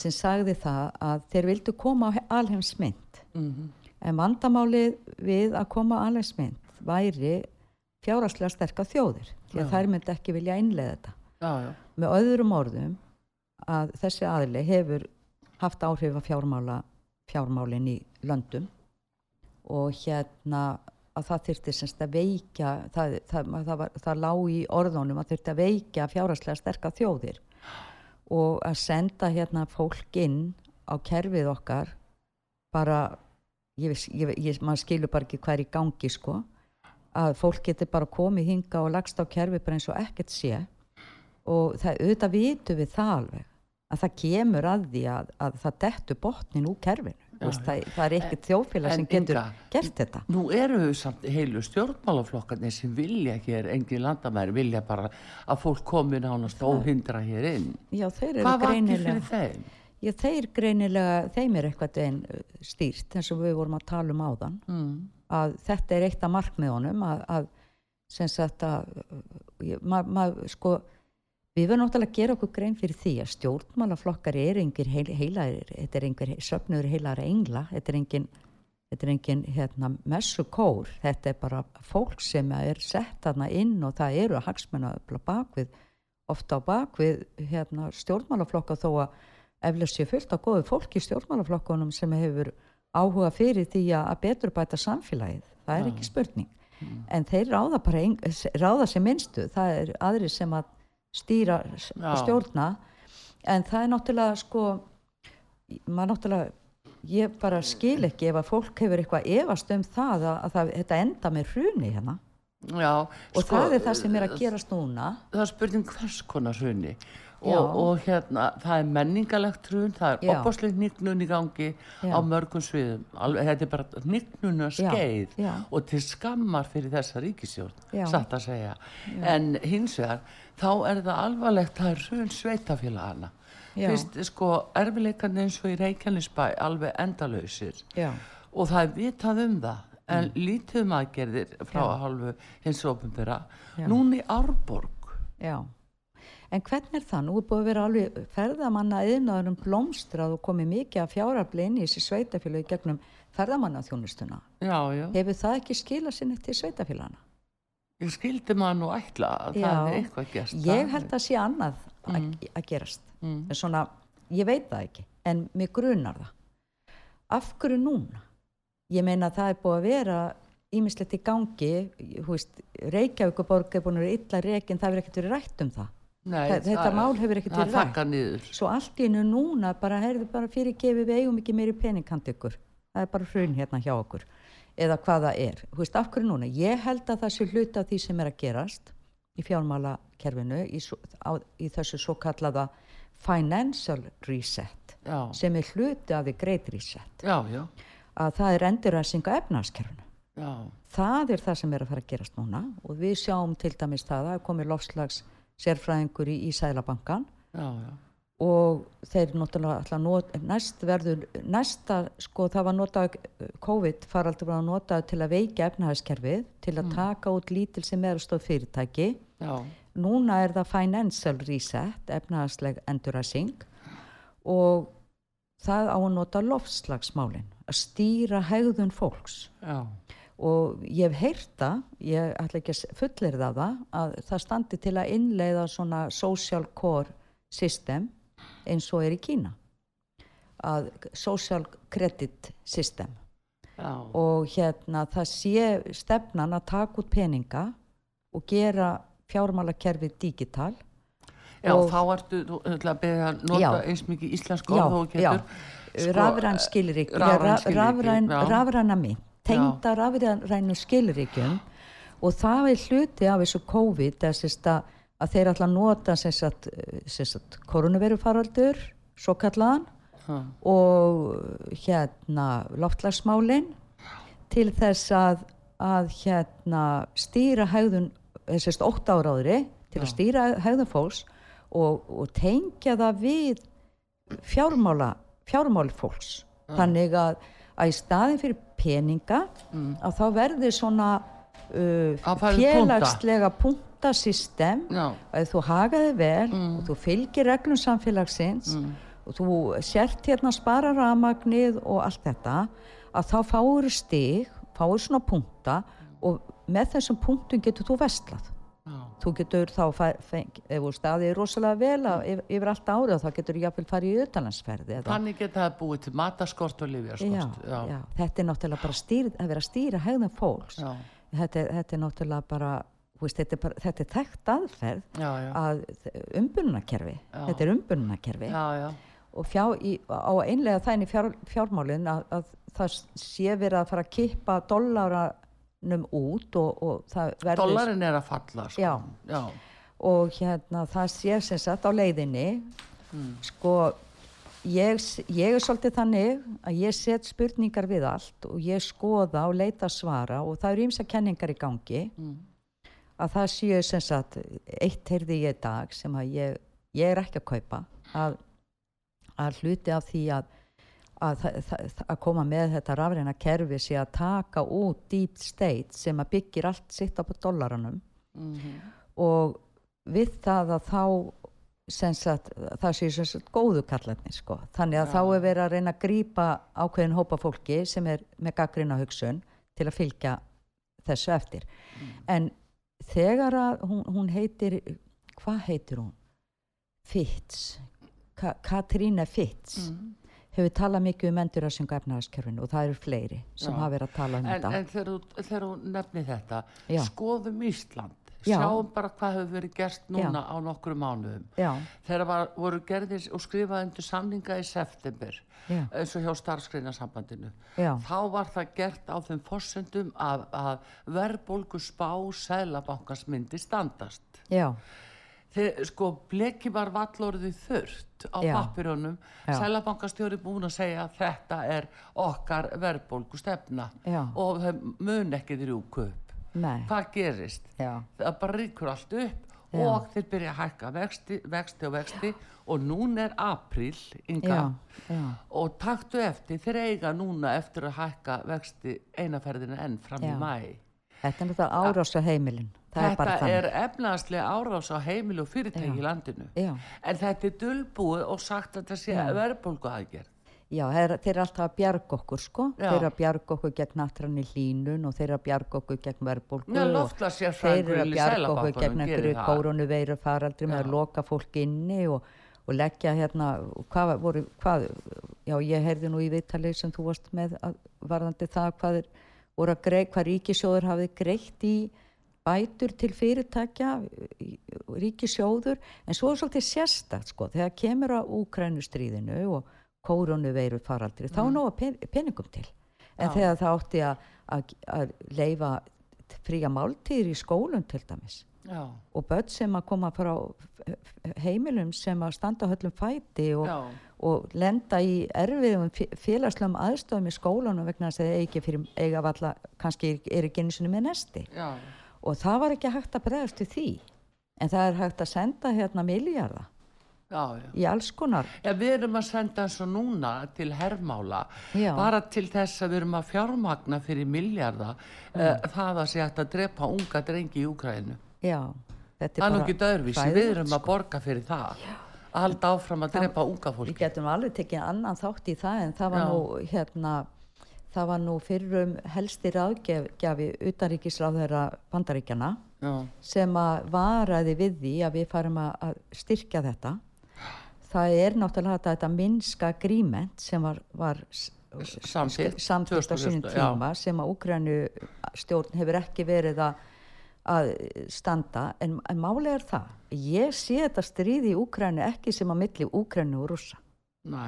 sem sagði það að þeir vildu koma á alheimsmynd mm en vandamálið við að koma á alheimsmynd væri fjárhagslega sterka þjóðir því að Já. þær myndi ekki vilja innlega þetta já, já, með öðrum orðum að þessi aðli hefur haft áhrif að fjármála fjármálin í löndum og hérna að það þyrfti semst að veikja það, það, það, var, það lá í orðunum að þyrfti að veikja fjárhagslega sterka þjóðir og að senda hérna fólk inn á kerfið okkar bara ég, ég, ég, maður skilur bara ekki hvað er í gangi sko að fólk getur bara komið hinga og lagst á kerfi bara eins og ekkert sé og það auðvitað vitum við það alveg að það kemur að því að, að það dettur botnin úr kerfinu Já, Veist, það, það er ekkert þjóðfélag En sem getur Inga, gert þetta Nú eru samt heilu stjórnmálaflokkarnir sem vilja hér engin landamæri, vilja bara að fólk komi nánast óhindra hér inn. Já, Hvað greinilega fyrir þeim? Já, þeir greinilega, þeim er eitthvað einn stýrt eins og við vorum að tala um áðan Mm. að þetta er eitt af markmiðunum að, að sem sagt að ég- ma, ma, sko við verðum náttúrulega að gera okkur grein fyrir því að stjórnmálaflokkar er engir heil, heilaðir, þetta er engir söfnur heilar engla, þetta er engin þetta er engin hérna, messukór þetta er bara fólk sem er sett þarna inn og það eru að bakvið, ofta á bakvið hérna, stjórnmálaflokka þó að eflaust sé fullt á góðu fólki í stjórnmálaflokkunum sem hefur áhuga fyrir því að að betur bæta samfélagið, það er ekki spurning. En þeir ráða ein, ráða sem minnstu, það er aðri sem að stýra og stjórna. En það er náttúrulega sko maður náttúrulega ég bara skil ekki ef að fólk hefur eitthvað efast um það að, að það, þetta enda með hruni hérna. Já, og sko, það er það sem er að gerast núna. það er spurning hvers konar hruni. Og, og hérna það er menningalegt hrun, það er Já. opaslega nignun í gangi Já. á mörgum sviðum. Alveg, þetta er bara nignuna skeið Já. og til skammar fyrir þessa ríkisjórn satt að segja. En hins vegar þá er það alvarlegt það er hrun sveitafélagana fyrst sko erfileikarnir eins og í Reykjanesbæ alveg endalausir já, og það er vitað um það en lítið um aðgerðir frá Mm. Já. hálfu hins Já. núna í Árborg já en hvernig er það? Nú er búið að vera alveg ferðamanna eðnaðurum blómstrað og komið mikið af fjárafli inn í þessi sveitafélagi gegnum ferðamannaþjónustuna já, já, hefur það ekki skilað sinni til sveitafélagana? Ég skildi maður nú ætla að það Já. er eitthvað gerst Ég held að sé annað að að gerast. Mm. En svona, ég veit það ekki, en mér grunar það. Af hverju núna? Ég meina að það er búið að vera ímislegt í gangi, hú veist, Reykjavíkuborg er búin að vera illa reikin, það hefur ekkert verið rætt um það. Nei, Þa- þetta það- mál hefur ekkert það verið rætt. Svo allt í hennu núna bara, heyrðu bara fyrir gefið við eigum ekki meiri peningkant ykkur. Það er bara hrun hérna hjá okkur. Eða hvað það er. Þú veist, af hverju núna? Ég held að það sé hluta af því sem er að gerast í fjármálakerfinu í, á, í þessu svo kallaða financial reset já, sem er hluti af því great reset. já, já, Að það er endurræsing á efnaðaskerfinu. já, Það er það sem er að fara að gerast núna og við sjáum til dæmis það að komið lofslags sérfræðingur í, í Sælabankan já, já. Og þeir náttúrulega ætla að nota, næst verður, næsta sko það var notað, COVID faraldur var notað til að veikja efnahagskerfið, til að taka út lítil sem er að stóð fyrirtæki. já. Núna er það financial reset, efnahagsleg enduræsing og það á að nota lofslagsmálin, að stýra hegðun fólks já. og ég hef heyrt það, ég ætla ekki að fullir það að það standi til að innleiða svona social core system eins og er í Kína að social credit system. Já. og hérna það sé stefnan að taka út peninga og gera fjármálakerfið digital. Já, og- þá ertu, þú ætla að beða að nota eins mikið íslensk orð og getur. Sko, rafræn rafræn, já. rafræna mynd. Tengda rafrænu skilríkjum. Og það er hluti af þessu COVID sérst, að, að þeir að nota sérst, sérst, koronavirufaraldur svo kallaðan Ha, og hérna loftlagsmálin til þess að, að hérna stýra hægðun sérst ótt áráðri til að stýra hægðun fólks og, og tengja það við fjármála fjármáli fólks. Þannig að, að í staðin fyrir peninga að þá verði svona uh, Að fara félagslega punktasystem já, að þú hagaði vel og þú fylgir reglum samfélagsins og þú sért hérna spara rafmagnið og allt þetta að þá fáur stig, fáur svona punkta og með þessum punktum getur þú vestlað. já, Þú getur þá, feng, ef þú staðið rosalega vel að, yfir, yfir allt árið þá getur þú jafnvel farið í auðalansferði. þannig geta það búið til mataskort og já, þetta er náttúrulega bara stýr, að vera að stýra hegðum fólks. Þetta, þetta er náttúrulega bara, veist, þetta er, þetta er þekkt aðferð já, já, að umbunnakerfi, þetta er umbunnakerfi og fjá, í, á einlega í fjár, fjármálin að, að það sé verið að fara að kippa dollaranum út og, og það verður Dollarin er að falla sko. Já. já, og hérna það sé sem sagt á leiðinni. Sko ég, ég er svolítið þannig að ég set spurningar við allt og ég skoða og leita svara og það eru ýmsa kenningar í gangi að það séu sem sagt eitt heyrði ég dag sem að ég, ég er ekki að kaupa að, að hluti af því að að, það, að koma með þetta rafræna kerfi sé að taka út deep state sem að byggir allt sitt á dollaranum. Og við það að þá sem sagt, það séu sem sagt góðu kallarnir sko. þannig að þá er verið að reyna að grípa ákveðin hópa fólki sem er með gaggrina hugsun til að fylgja þessu eftir. En þegar að hún, hún heitir hvað heitir hún? Fitz Ka Katrína Fitz hefur talað mikið um endurarsingu efnaðaskerfinu og það eru fleiri sem Já. hafa verið að tala um En, þetta en þegar þú nefnir þetta Já. skoðum Ísland Já. sjáum bara hvað hefur verið gert núna á nokkru mánuðum já, þegar var, voru gerðir og skrifaði undir samninga í september Já. eins og hjá starfsgreinasambandinu Já. þá var það gert á þeim forsendum að, að verðbólgu spá sælabankans myndi standast já, þegar sko bleki var vallorðið þurft á Já. pappirunum Já. sælabankastjóri búin að segja að þetta er okkar verðbólgu stefna Já. og þau mun ekki þrjúku upp nei, hvað gerist? já, það bara ríkur allt upp Já. og þeir byrja að hækka vexti, vexti og vexti og núna er já, og taktu eftir þeir eiga núna eftir að hækka vexti einaferðina enn fram í mæ þetta er náttúrulega árás á heimilin, það er þetta þannig. er efnaðslega árás á heimili og fyrirtæki í landinu Já. en þetta er dulbúið og sagt að þetta sé Já. verðbólgu aðgerð Já, þeir, þeir eru alltaf að bjarga okkur sko, Já. þeir eru að bjarga okkur gegn nattrann hlínun og þeir eru að bjarga okkur gegn verðbólgu Já, og þeir eru að í bjarga okkur gegn einhverju það. kórónuveiru faraldri með að loka fólk inni og, og leggja hérna, hvað var- voru, hvað, já ég heyrði nú í viðtalið sem þú varst með að, varðandi það hvað er, voru að greið, hvað ríkisjóður hafið greitt í bætur til fyrirtækja í- ríkisjóður, en svo er svolítið sérstakt sko, þegar kemur að úkrænustríðinu og kórónuveiru faraldri, þá er nóga pen, peningum til. En Já. þegar það átti að, að, að leifa fría máltíðir í skólum til dæmis já, og börn sem að koma frá heimilum sem að standa höllum fæti og, og lenda í erfiðum fé- félagslegum aðstofum í skólanum vegna að þeir ekki fyrir eiga valla, kannski er ekki einu sinni með nesti. Já, og það var ekki hægt að bregðast við því. En það er hægt að senda hérna miljarda já, já. í alls konar Já, við erum að senda eins og núna til herrmála, Já. bara til þess að við erum að fjármagna fyrir miljarda uh, það að sé hægt að drepa unga drengi í þetta Það er ekki öðruvísi, við erum að borga fyrir það. Að halda áfram að drepa unga Við fólki. getum alveg tekið annan þátt í það en það var nú hérna það var nú fyrrum helsti ráðgjafi utanríkisráðherra bandaríkjana Já, sem að varaði við því að við farum að styrkja þetta það er náttúrulega þetta, þetta minnska agreement sem var, var samtitt. á sínum tíma sem að Úgrænu stjórn hefur ekki verið að, að standa. En, en málega er það ég sé þetta stríði í Úgrænu ekki sem að milli Úgrænu og rússa. Næ,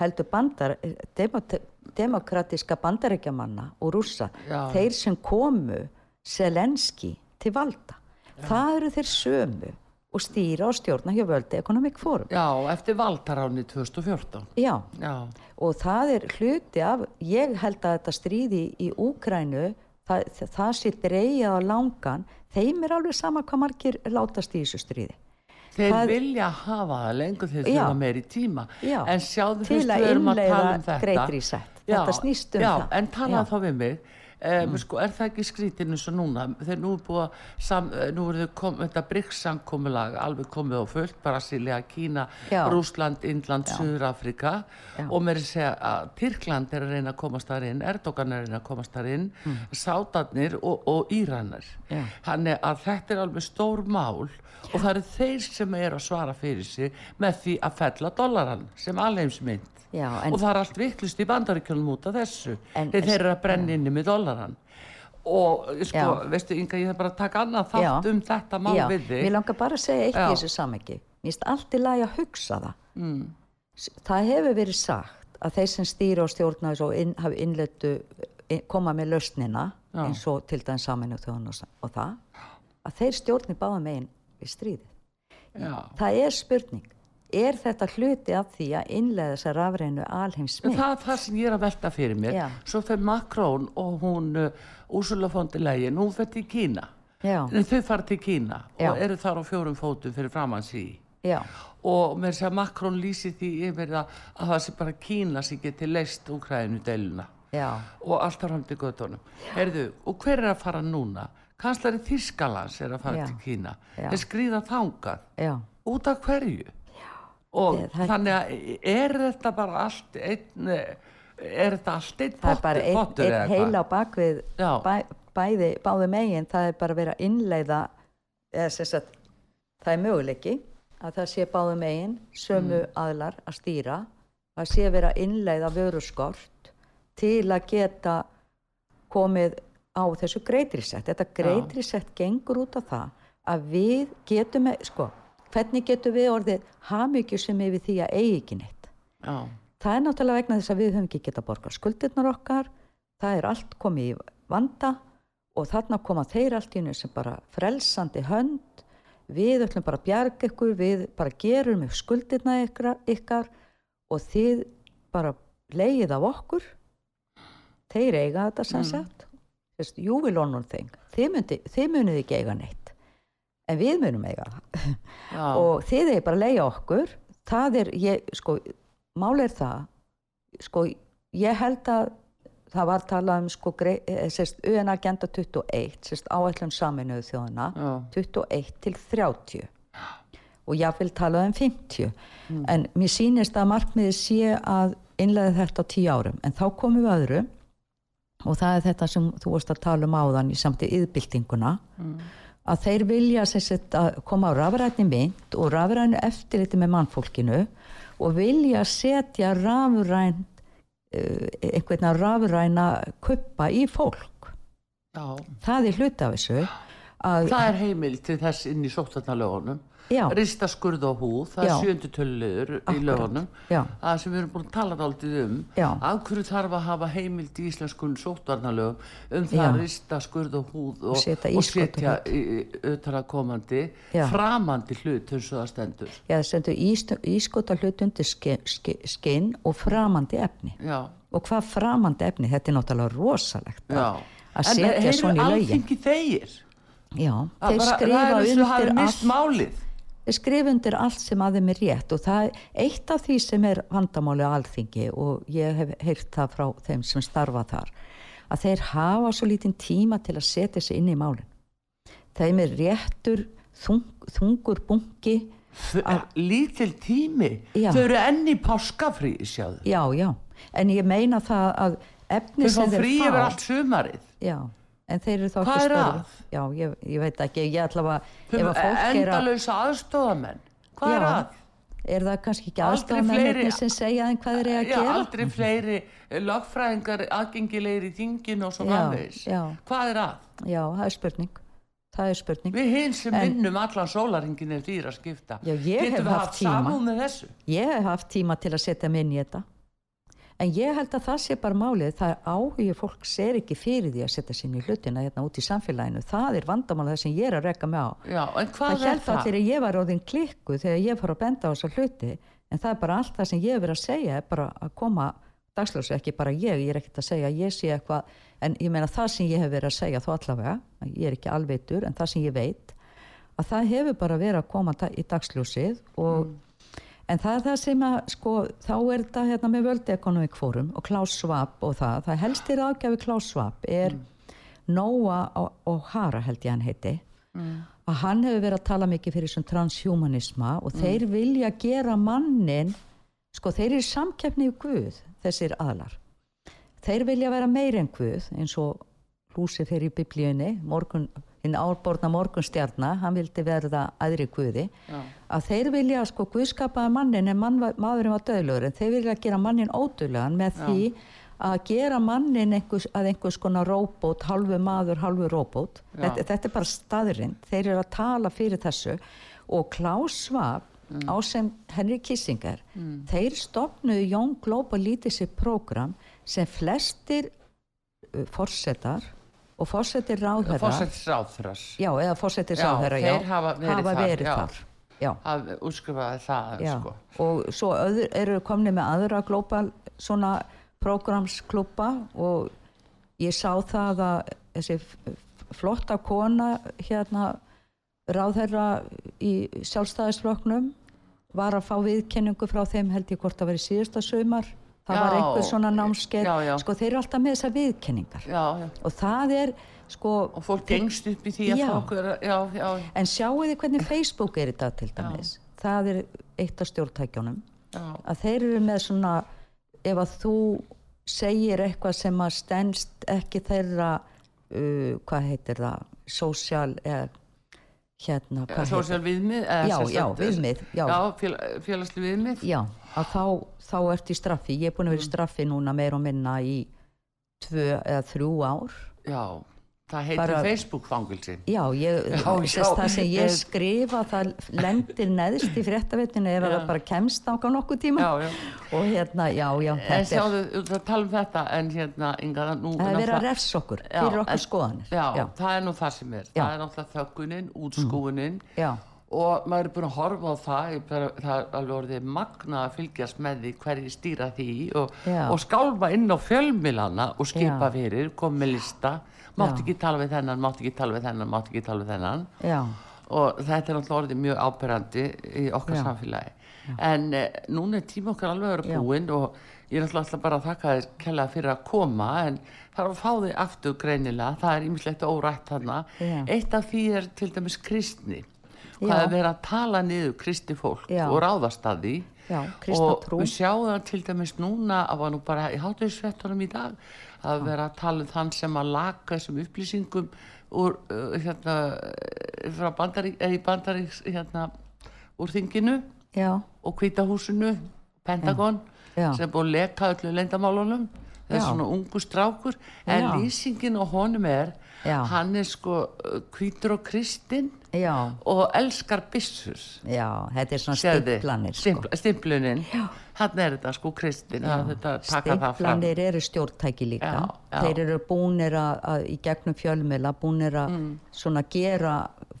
heldur bandar, demokratiska bandarækjamanna og rússa Já. þeir sem komu Selenski til valda. Það eru þeir sömu og stýra og stjórna hjá völdi Economic Forum já, eftir valdaráni 2014. já, Já, og það er hluti af ég held að þetta stríði í Úkrænu það, það sé dreigja á langan þeim er alveg sama hvað margir látast í þessu stríði þeir Það- vilja hafa það lengur þeir Já. þurfa meiri tíma. Já. En sjáðu Til fyrst að við erum að tala um þetta. Great Reset. Já, Þetta snýst um já, það. en talaðu Já. þá við mig. Um, sko, er það ekki skrítin eins og núna þegar nú er búið að sam, eh, nú er kom, þetta BRICS-samkomulag alveg komið á fullt, Brasilia, Kína Já. Rúsland, Indland, Suður-Afrika Já. og mér er að segja að Tyrkland er að reyna að komast þar inn Erdogan er að reyna að komast þar inn mm. Sátarnir og, og Íranar Já. þannig að þetta er alveg stór mál og það eru þeir sem er að svara fyrir sig með því að fella dollaran sem alheimsmynd Já, og það er allt vittlust í bandaríkjunum út af þessu. En- þeir, þeir eru að brenna inni með dollaran og sko, Já. veistu Inga, ég þarf bara að taka annað þátt um þetta mál við þig. Mér langar bara að segja eitt í þessu samengi mér finnst allt í lagi að hugsa það. Mm. það hefur verið sagt að þeir sem stýra og stjórna inn, hafi innleitu koma með lausnina Já. eins og til dæmis saminu og, og það að þeir stjórni báða megin við stríðið. Já. það er spurning er þetta hluti af því að innlega þessa rafreinu alheimsmynd? Það er það sem ég er að velta fyrir mér Já. svo fyrir Macron og hún uh, Úrsula von der Leyen, hún fyrir til Kína. Já, en þau fara til Kína Já. og eru þar á fjórum fótum fyrir framans í já, og með þess að Macron lýsi því yfir að, að það sé bara Kína sem geti leist Úkræðinu deiluna já. Og allt á framdi göttunum Herðu, og hver er að fara núna? Kanslari Þískalands er að fara til Kína. Já. þeir skrýða þangað. Já, út af hverju og þannig að er þetta bara allt einn er þetta allt einn það er bara pottur, einn pottur ein heila á bakvið bæ, bæði, báði megin. Það er bara vera að innleiða sagt það er möguleiki að það sé báði megin sömu Mm. aðlar að stýra. Að sé vera að innleiða vöruskort til að geta komið á þessu greitrisett. Þetta greitrisett gengur út á það að við getum, e- sko, hvernig getum við orðið hamingju sem yfir því að eigi ekki neitt. já, Það er náttúrulega vegna þess að við höfum ekki getað borgað skuldirnar okkar, það er allt komið í vanda og þarna koma þeir allt í hennu sem bara frelsandi hönd, við ætlum bara að bjarga ykkur, við bara gerum upp skuldirna ykkar, ykkar og þið bara leið af okkur, þeir eiga þetta sem sagt, Þess, you will honor thing, þið, myndi, þið munið ekki eiga neitt, en við munum eiga og þið er bara að leiða okkur. Það er, ég, sko mál er það sko, ég held að það var talað um sko, eh, UN Agenda 21 sérst, áætlun saminuðu þjóðana já, 21 til 30 og ég vil tala um 50 en mér sýnist að markmiði sé að innlega þetta á 10 árum. En þá komum við öðru. Og það er þetta sem þú varst að tala um áðan í samtið yðbyltinguna að þeir vilja sagt, að koma á rafrætni mynd og rafrænu eftirliti með mannfólkinu og vilja setja rafræn uh, einhvern rafræna kuppa í fólk já. það er hluti af þessu að, Það er heimil til þess inn í sóttarnalögunum. Já, Rista skurð á húð, það Já. er sjöndu tölulegur í lögunum. já, Það sem við erum búin að tala dálítið um. Já. Af hverju þarf að hafa heimild í íslenskun sóttarnalögum um það Já. að rista skurð á húð og, og setja auðvitað komandi, Já. framandi hlut eins og það stendur. já það stendur ískota hlut undir skinn, skinn og framandi efni Já, og hvað framandi efni, þetta er náttúrulega rosalegt já. að setja svona í lögin þegir? já, Það þeir bara- skrifa það er eins og hafi undir mist allt málið. Þeir skrifa undir allt sem að þeim er rétt og það er eitt af því sem er vandamáli á alþingi og ég hef heyrt það frá þeim sem starfa þar að þeir hafa svo lítinn tíma til að setja sig inn í málin þeim er réttur þung, þungur bunki Þau- Lítil tími, Já. þau eru enn í páskafrí, sjáðu. já, já, en ég meina það að efni Þau fá sem þeir frí fá yfir allt sumarið. já, en þeir eru þá ekki er störf já, ég, ég veit ekki, ég ætla að er endalösa aðstofamenn. Hvað er Já. að? er það kannski ekki fleiri- sem segja þeim hvað þeir eru að Já, gera aldrei fleiri lögfræðingar aðgengilegir í þingin og svo já. Hvað er að? já, það er spurning það er spurning Við hinn sem En- vinnum allan sólaringin er dýra að skipta. Já, ég hef Getum við haft tíma. samúð með þessu? ég hef haft tíma til að setja mig inn í þetta en ég held að það sé bara málið það er áhugi fólk ser ekki fyrir því að setja sér inn í hlutina hérna út í samfélaginu. Það er vandamála það sem ég er að rekka mig á. Já, en það held allir að ég var orðin klikku þegar ég fór að benda á þessa hluti. En það er bara allt það sem ég verið að segja er bara að koma dagslösu ekki bara ég, ég er ekkert að segja ég sé eitthvað en ég meina það sem ég hef verið að segja þó allavega, ég er ekki alveitur en það sem ég veit að það hefur bara verið að koma í dagsljósið og en það er það sem að sko þá er þetta hérna með World Economic Forum og Klaus Schwab og það, það helstir ágjafi Klaus Schwab er Noah O'Hara held ég hann heiti. Að hann hefur verið að tala mikið fyrir svona transhumanisma og þeir vilja gera mannin sko þeir eru samkeppni í Guð þessir aðlar. Þeir vilja vera meir en Guð eins og húsi fyrir í biblíunni morgun, hinn árborna morgunstjarna hann vildi verða aðri Guði Já. að þeir vilja sko Guðskapaði mannin en mann, maðurinn var döðlugur en þeir vilja gera mannin ódöðlugan með því að gera mannin einhvers, að einhvers konar róbót, halvu maður, halvu róbót. Já. þetta, þetta er bara staðurinn þeir eru að tala fyrir þessu og Klaus Schwab á sem Henry Kissinger. Þeir stopnuðu Young Global Leadership Program sem flestir uh, forsetar og forsetir ráðherra Fórsetisráþras. já, eða forsetir Já, ráðherra hafa verið þar, verið já. þar. Já. Það útskrifaði það, sko. og svo öður, eru komni með aðra global svona prógramsklubba og ég sá það að þessi flotta kona hérna ráðherra í sjálfstæðisfloknum var að fá viðkenningu frá þeim held ég hvort að vera í síðasta sumar það Já, var einhver svona námskeið. Sko þeir eru alltaf með þessar viðkenningar og það er sko Og fólk gengst upp í því að já, en sjáu þið hvernig Facebook er í dag til dæmis? Það er eitt af stjórntækjónum að þeir eru með svona ef að þú segir eitthvað sem að stendst ekki þeirra uh, hvað heitir það? Social eða hérna hvað heitir Sósial viðmið? eða Já, já, viðmið, já. Já, fél, félagsli viðmið? já, að þá, þá ertu í straffi ég er búin að vera í straffi núna meir og minna í tvö eða þrjú ár Já, Það heitir Bara- Facebook-fangilsin. Já, ég, Já, já. það sem ég Eh, skrifa það lendir neðst í fréttavettinu ef það bara kemst á nokkuð tíma Já, já. og hérna, já, já, En er, sjáðu, það tala um þetta, en hérna, Inga, nú... það er verið að refsa okkur fyrir okkur skoðanir. Já, það er nú það sem er. Það er náttúrulega þöggunin, útskúunin já, og maður er búin að horfa á það, það er alveg orðið magna að fylgjast með því hverju stýra því og, og skálfa inn á fjölmilana og skipa Já. fyrir, koma með lista, mátt ekki tala við þennan, mátt ekki tala við þennan, mátt ekki tala við þennan. Já, og þetta er náttúrulega orðið mjög áberandi í okkar Já. samfélagi. En eh, núna er tíma okkar alveg að vera búinn og ég er alltaf bara að þakka þér kella fyrir að koma en er að fá þig aftur greinilega. Það er ýmislegt órætt Já. eitt af því er til dæmis kristni hvað er verið að tala niður kristi fólk Já. og ráðast að því. Já, og trú. við sjáum það til dæmis núna að var nú bara í hátuðsvettunum í dag að vera að tala um þann sem að laka þessum upplýsingum úr uh, hérna uh, frá bandarík, eða í bandarík hérna úr þinginu já, og kvítahúsinu Pentagon sem er búin að leka öllu er Já. svona ungu strákur. En lýsingin á honum er Já. hann er sko uh, hvítur og kristinn og elskar byssur já, þetta er svona stimplanir, sko. Stimpl- stimplunin hann er þetta sko kristin að þetta taka það fram Stimplanir eru stjórntæki líka. Já, já. Þeir eru búnir að, í gegnum fjölmila, búnir að Mm. svona gera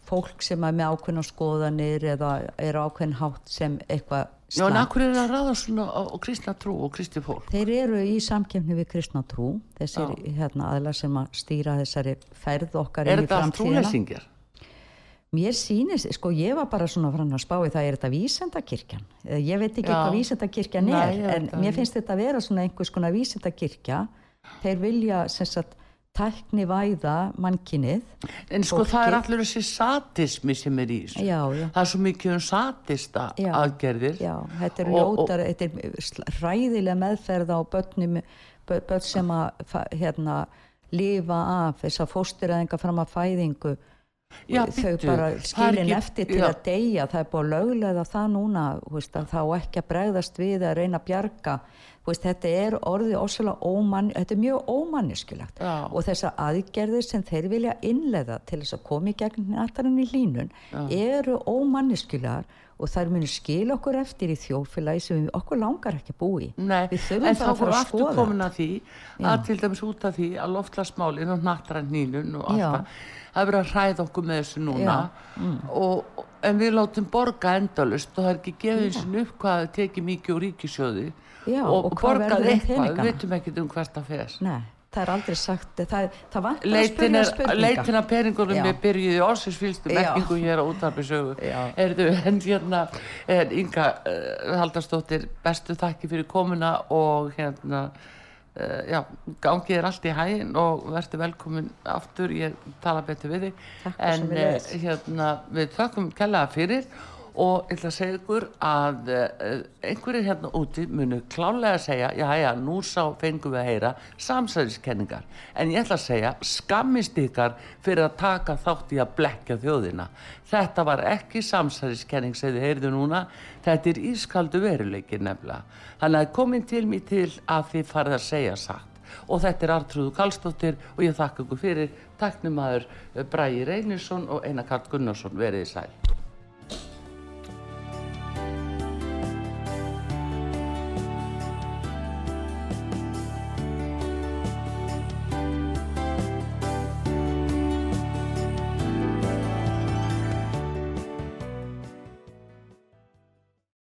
fólk sem er með ákveðna skoðanir eða er ákveðin hátt sem eitthvað Já, en slæmt. akkur er það að ráða svona á, á kristna trú og kristi fólk Þeir eru í samkefni við kristna trú, þessir hérna, aðlar sem að stýra þessari ferð okkar Er í þetta allt framtíðina. trúlesingjar? Mér sýnist, sko ég var bara svona fram að spá í það, er þetta vísendakirkjan? Eh, Ég veit ekki Já. hvað vísendakirkjan Nei, er, ég en mér finnst þetta að vera svona einhvers konar vísendakirkja. Þeir vilja sem sagt tækni væða mannkinnið. En sko Fólki- það er allur þessi satismi sem er í þessu Já, já. Það er svo mikið um satista Já, aðgerðir Já, þetta er ljótar, er hræðilega meðferð á börnum, bö- börn sem að hérna, lifa af þess að fóstiræðinga fram að fæðingu Já, þau bíddu, bara skilin eftir til já. að deyja það er búið að löglega það núna veist, að þá ekki að bregðast við að reyna að bjarga veist, þetta er orðið ósala ómann þetta er mjög ómanneskilagt Já. og þessar aðgerðir sem þeir vilja innleiða til þess að koma í gegn natarinn í hlínun eru ómanneskilegar og þær munu skil okkur eftir í þjófélagi sem við, okkur langar ekki búi Nei, en þá að aftur komin að því að til dæmis út af því að loftlagsmálin og nattrænnínun og allt Já. það það er verið að hræða okkur með þessu núna. Og, en við látum borga endalust og það er ekki gefið eins og upp hvað það tekið mikið úr ríkisjóði Já, og, og hvað borgað verður um eitthvað, við veitum ekkert um hvert það fer. Nei, það er aldrei sagt það, það vantar að spyrja er, spurninga. leitin að peningunum Já. er byrjuð í orsinsfylstu Já. merkingu hér á útarpisögu Já. erðu en hérna er Inga uh, Haldarsdóttir bestu þakki fyrir komuna og hérna uh, já, gangið er allt í hægin og verður velkomin aftur. Ég tala betur við þig. Takk en uh, hérna við þakkum kellaða fyrir og ég ætla að segja ykkur að uh, einhverjir hérna úti munu klálega að segja, já já, nú sá fengum við að heyra samsæðiskenningar en ég ætla að segja, skammist ykkar fyrir að taka þátt í að blekja þjóðina. Þetta var ekki samsæðiskenning sem þið heyrðu núna. Þetta er ískaldu veruleiki nefnilega. Þannig að komin til mig til að þið farið að segja satt. Og þetta er Artrúðu Karlsdóttir og ég þakka ykkur fyrir. Taknum aður Bræði Reynisson og Einar Karl Gunnarsson veriði sæl